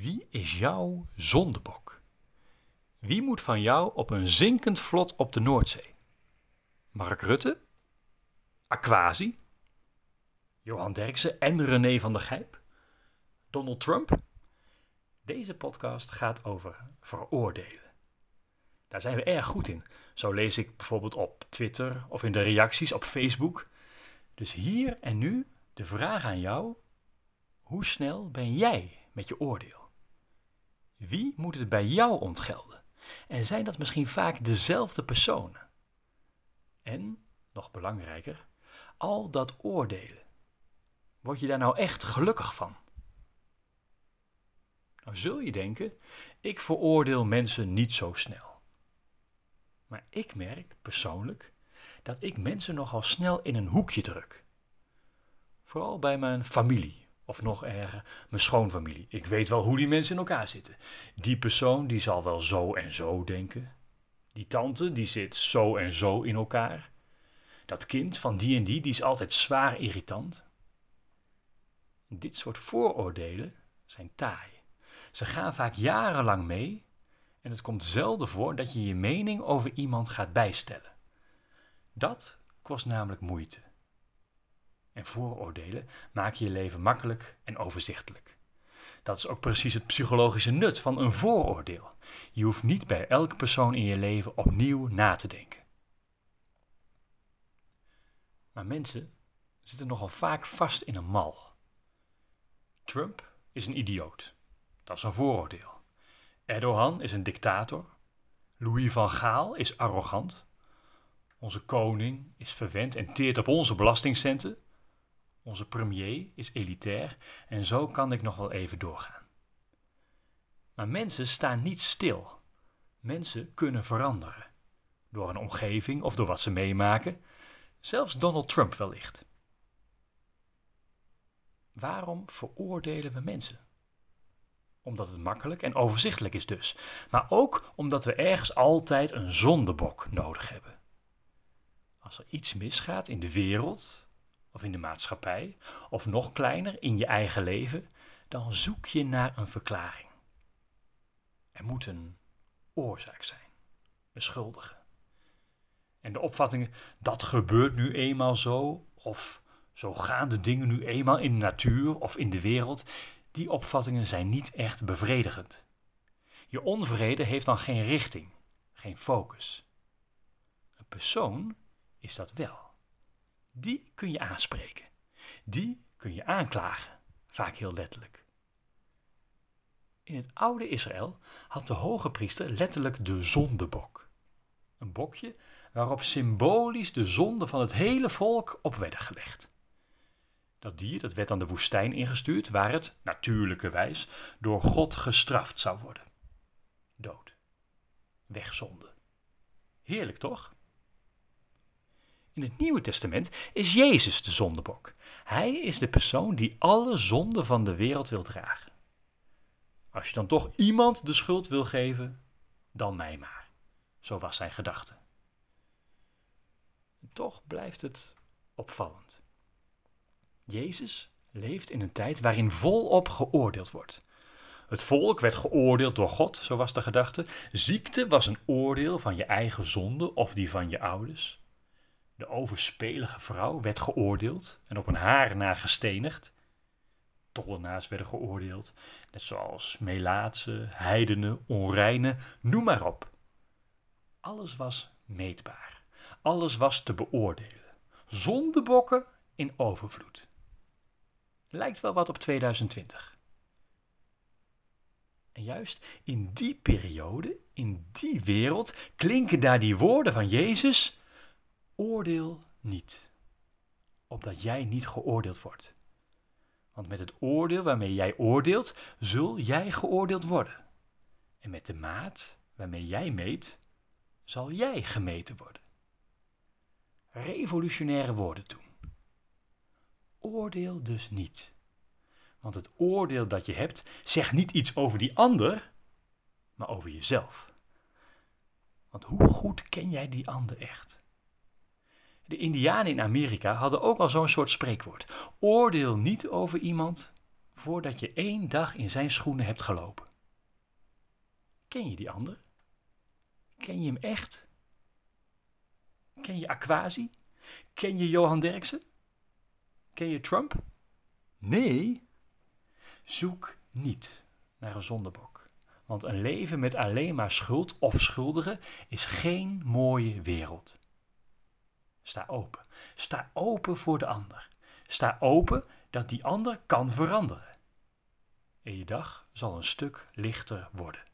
Wie is jouw zondebok? Wie moet van jou op een zinkend vlot op de Noordzee? Mark Rutte? Aquasi? Johan Derksen en René van der Gijp? Donald Trump? Deze podcast gaat over veroordelen. Daar zijn we erg goed in. Zo lees ik bijvoorbeeld op Twitter of in de reacties op Facebook. Dus hier en nu de vraag aan jou: hoe snel ben jij met je oordeel? Wie moet het bij jou ontgelden? En zijn dat misschien vaak dezelfde personen? En, nog belangrijker, al dat oordelen. Word je daar nou echt gelukkig van? Nou zul je denken, ik veroordeel mensen niet zo snel. Maar ik merk persoonlijk dat ik mensen nogal snel in een hoekje druk. Vooral bij mijn familie of nog erger, mijn schoonfamilie. Ik weet wel hoe die mensen in elkaar zitten. Die persoon die zal wel zo en zo denken. Die tante die zit zo en zo in elkaar. Dat kind van die en die die is altijd zwaar irritant. Dit soort vooroordelen zijn taai. Ze gaan vaak jarenlang mee en het komt zelden voor dat je je mening over iemand gaat bijstellen. Dat kost namelijk moeite en vooroordelen maken je leven makkelijk en overzichtelijk. Dat is ook precies het psychologische nut van een vooroordeel. Je hoeft niet bij elke persoon in je leven opnieuw na te denken. Maar mensen zitten nogal vaak vast in een mal. Trump is een idioot. Dat is een vooroordeel. Erdogan is een dictator. Louis van Gaal is arrogant. Onze koning is verwend en teert op onze belastingcenten. Onze premier is elitair en zo kan ik nog wel even doorgaan. Maar mensen staan niet stil. Mensen kunnen veranderen. Door een omgeving of door wat ze meemaken. Zelfs Donald Trump wellicht. Waarom veroordelen we mensen? Omdat het makkelijk en overzichtelijk is dus. Maar ook omdat we ergens altijd een zondebok nodig hebben. Als er iets misgaat in de wereld, of in de maatschappij, of nog kleiner, in je eigen leven, dan zoek je naar een verklaring. Er moet een oorzaak zijn, een schuldige. En de opvattingen, dat gebeurt nu eenmaal zo, of zo gaan de dingen nu eenmaal in de natuur of in de wereld, die opvattingen zijn niet echt bevredigend. Je onvrede heeft dan geen richting, geen focus. Een persoon is dat wel die kun je aanspreken. Die kun je aanklagen, vaak heel letterlijk. In het oude Israël had de hoge priester letterlijk de zondebok. Een bokje waarop symbolisch de zonden van het hele volk op werden gelegd. Dat dier dat werd aan de woestijn ingestuurd waar het, natuurlijkerwijs, door God gestraft zou worden. Dood. Wegzonde. Heerlijk toch? In het Nieuwe Testament is Jezus de zondebok. Hij is de persoon die alle zonden van de wereld wil dragen. Als je dan toch iemand de schuld wil geven, dan mij maar. Zo was zijn gedachte. Toch blijft het opvallend. Jezus leeft in een tijd waarin volop geoordeeld wordt. Het volk werd geoordeeld door God, zo was de gedachte. Ziekte was een oordeel van je eigen zonde of die van je ouders. De overspelige vrouw werd geoordeeld en op een haar na gestenigd. Tollenaars werden geoordeeld, net zoals melaatse, heidenen, onreine, noem maar op. Alles was meetbaar, alles was te beoordelen. Zondebokken in overvloed. Lijkt wel wat op 2020. En juist in die periode, in die wereld, klinken daar die woorden van Jezus Oordeel niet, opdat jij niet geoordeeld wordt. Want met het oordeel waarmee jij oordeelt, zul jij geoordeeld worden. En met de maat waarmee jij meet, zal jij gemeten worden. Revolutionaire woorden toen. Oordeel dus niet. Want het oordeel dat je hebt, zegt niet iets over die ander, maar over jezelf. Want hoe goed ken jij die ander echt? De Indianen in Amerika hadden ook al zo'n soort spreekwoord. Oordeel niet over iemand voordat je één dag in zijn schoenen hebt gelopen. Ken je die ander? Ken je hem echt? Ken je Aquasi? Ken je Johan Derksen? Ken je Trump? Nee. Zoek niet naar een zondebok. Want een leven met alleen maar schuld of schuldigen is geen mooie wereld. Sta open. Sta open voor de ander. Sta open dat die ander kan veranderen. En je dag zal een stuk lichter worden.